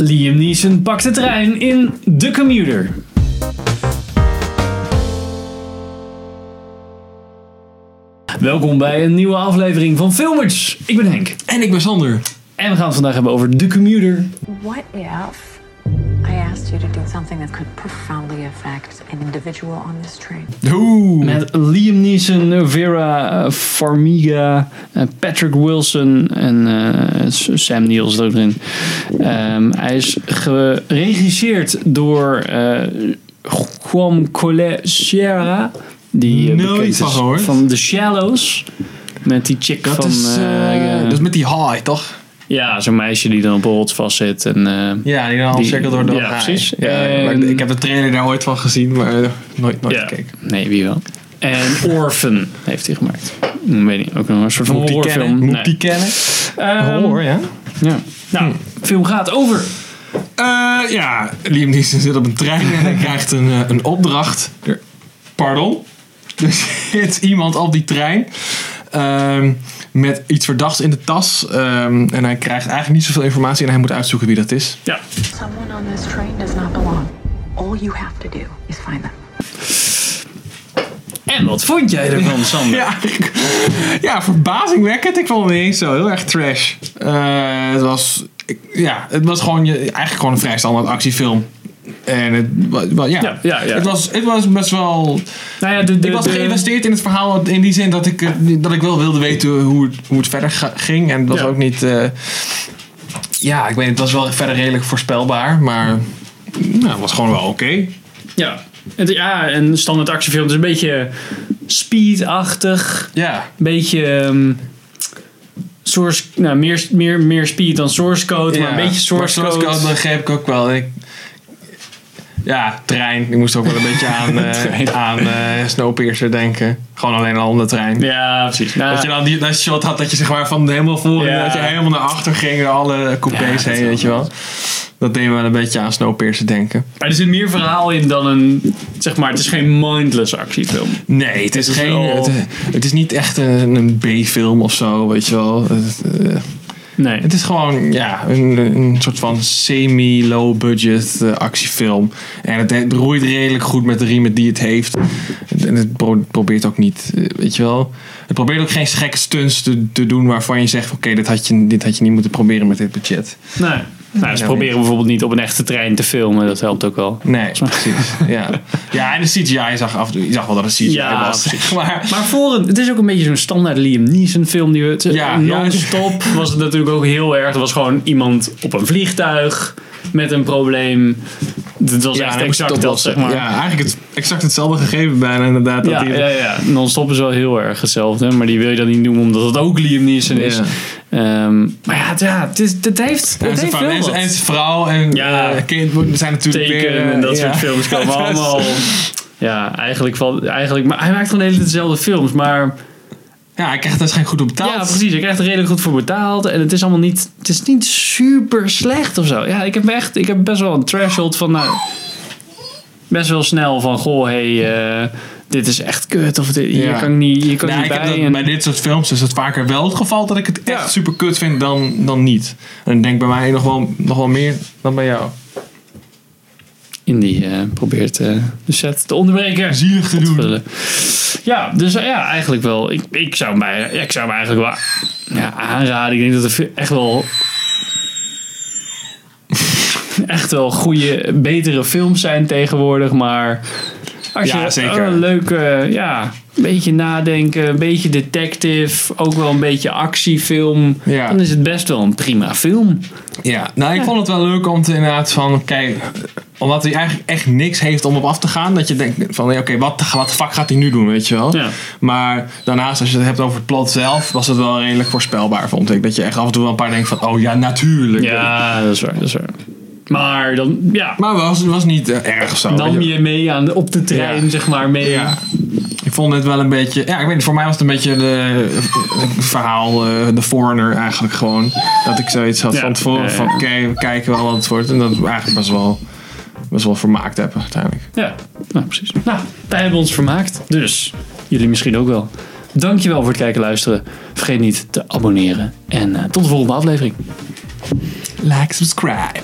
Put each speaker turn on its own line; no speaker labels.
Liam Neeson pakt de trein in The Commuter. Welkom bij een nieuwe aflevering van Filmers. Ik ben Henk.
En ik ben Sander.
En we gaan het vandaag hebben over The Commuter.
What if I asked you to do something that could profoundly affect an individual on this train?
Oeh.
Met Liam Neeson, Vera eh, Farmiga, eh, Patrick Wilson en eh, Sam Neill is er ook erin. Ehm, hij is geregisseerd door eh Juan Cole Sierra. Die eh,
Nooit van gehoord.
van The Shallows. Met die chick
Dat
van...
is, dat is met die haai, toch?
Ja, zo'n meisje die dan op een rots vast zit. En, eh,
Ja, die dan
Die-
cirkel door de
ja, precies.
Ja,
En-
maar ik heb de trailer daar ooit van gezien, maar eh, nooit, nooit
ja,
gekeken.
nee, wie wel. En Orphan heeft hij gemaakt. Ik weet niet, ook nog een soort van
Moet
horrorfilm.
kennen? Moet
Nee.
die kennen?
Ehm,
Horror, ja.
Ja. Nou, de film gaat over.
Eh, ja, Liam Neeson zit op een trein en hij krijgt een, een opdracht. Pardon? Er zit iemand op die trein ehm, met iets verdachts in de tas. ehm, en hij krijgt eigenlijk niet zoveel informatie en hij moet uitzoeken wie dat is.
Ja.
Someone on this train does not belong. All you have to do is find them.
En wat vond jij ervan, Sander?
Ja, ja, verbazingwekkend. Ik vond het niet eens zo heel erg trash. Eh, het was, ik- ja, het was gewoon je, eigenlijk gewoon een vrij standaard actiefilm. En het, ja,
Ja.
Het, was, het was best wel.
Nou ja, de, de,
Ik was geïnvesteerd in het verhaal in die zin dat ik, eh, dat ik wel wilde weten hoe het, hoe het verder ging. En het was ook niet. eh, ja, ik weet het was wel verder redelijk voorspelbaar. Maar nou, het was gewoon wel oké.
Ja. Het, ja, een standaard actiefilm. Het is een beetje speed-achtig.
Ja.
Een beetje... ehm, source, nou, meer, meer, meer speed dan source code, maar een beetje source,
maar
code.
code begreep ik ook wel. Ik, ja, trein. Ik moest ook wel een beetje aan,
Trein.
aan eh, Snowpiercer denken. Gewoon alleen al om de trein.
Ja, precies. Nou,
Dat je dan die, dat shot had dat je zeg maar van helemaal voor
Ja.
dat je helemaal naar achter ging, door alle coupés
Ja,
heen, weet je wel. Dat deed me wel een beetje aan Snowpiercer denken.
maar er zit meer verhaal in dan een... Zeg maar, het is geen mindless actiefilm.
Nee, het is,
is
geen.
wel-
Het, het is niet echt een, een B-film of zo, weet je wel. Het, eh,
Nee.
Het is gewoon ja, een, een soort van semi-low budget eh, actiefilm. En het, het roeit redelijk goed met de riemen die het heeft. En het pro- probeert ook niet, eh, weet je wel. Het probeert ook geen gekke stunts te, te doen waarvan je zegt: oké, dit, had je, dit had je niet moeten proberen met dit budget.
Nee. Nou, ze proberen bijvoorbeeld niet op een echte trein te filmen. Dat helpt ook wel.
Nee, precies. ja. ja, en de CGI zag af en toe, je zag wel dat het CGI
Ja,
was.
precies.
Maar
Maar voor een, het is ook een beetje zo'n standaard Liam Neeson film. Die we,
Ja,
non-stop was het natuurlijk ook heel erg. Er was gewoon iemand op een vliegtuig met een probleem. Het was echt exact dat, zeg maar.
Ja, eigenlijk het, exact hetzelfde gegeven bijna inderdaad. Dat
Ja,
die,
ja, ja. Non-stop is wel heel erg hetzelfde. Maar die wil je dan niet noemen omdat het ook Liam Neeson is. Ehm, maar ja, het, ja het, is, het heeft,
En
het
zijn
heeft
vrouw, en,
wat.
en zijn vrouw en
Ja.
eh, kind zijn natuurlijk
Teken
weer, eh,
en dat
ja.
soort films komen
Dat
allemaal... Ja, eigenlijk valt... Eigenlijk, maar hij maakt gewoon de hele tijd dezelfde films. Maar
Ja, hij krijgt dus geen goed op betaald.
Ja, precies. Ik krijg er redelijk goed voor betaald. En het is allemaal niet... Het is niet super slecht of zo. Ja, ik heb echt... Ik heb best wel een threshold van... Nou, best wel snel van... Goh, hey, eh, dit is echt kut. Of dit, hier kan ik niet, hier kan niet bij.
dat,
en-
bij dit soort films is het vaker wel het geval dat ik het echt super kut vind dan, dan niet. En ik denk bij mij nog wel, nog wel meer dan bij jou.
Indy eh, probeert eh, de set te onderbreken.
Zielig te doen.
Ja, dus eh, ja, eigenlijk wel. Ik, ik, zou mij, ik zou hem eigenlijk wel ja, aanraden. Ik denk dat er echt wel. echt wel goede, betere films zijn tegenwoordig. Maar als
Ja,
je
zeker.
een leuke, ja, een beetje nadenken, een beetje detective, ook wel een beetje actiefilm.
Ja.
Dan is het best wel een prima film.
Ja, nou ik vond het wel leuk om te inderdaad van, kijk, omdat hij eigenlijk echt niks heeft om op af te gaan. Dat je denkt van, oké, wat, wat de fuck gaat hij nu doen, weet je wel.
Ja.
Maar daarnaast, als je het hebt over het plot zelf, was het wel redelijk voorspelbaar, vond ik. Dat je echt af en toe wel een paar denkt van, oh ja, natuurlijk.
Ja, dat is waar, dat is waar. Maar dan, ja,
Maar het was, was niet eh, erg of zo.
nam
je.
mee aan de, op de trein,
Ja.
zeg maar, mee.
Ja. Ik vond het wel een beetje. Ja, ik weet niet. Voor mij was het een beetje de het verhaal, eh, de foreigner eigenlijk gewoon. Dat ik zoiets had
Ja.
van tevoren van oké, we kijken wel wat het wordt. En dat we eigenlijk best wel, best wel vermaakt hebben uiteindelijk.
Ja, nou precies. Nou, wij hebben ons vermaakt. Dus, jullie misschien ook wel. Dankjewel voor het kijken en luisteren. Vergeet niet te abonneren. En eh, tot de volgende aflevering.
Like, subscribe.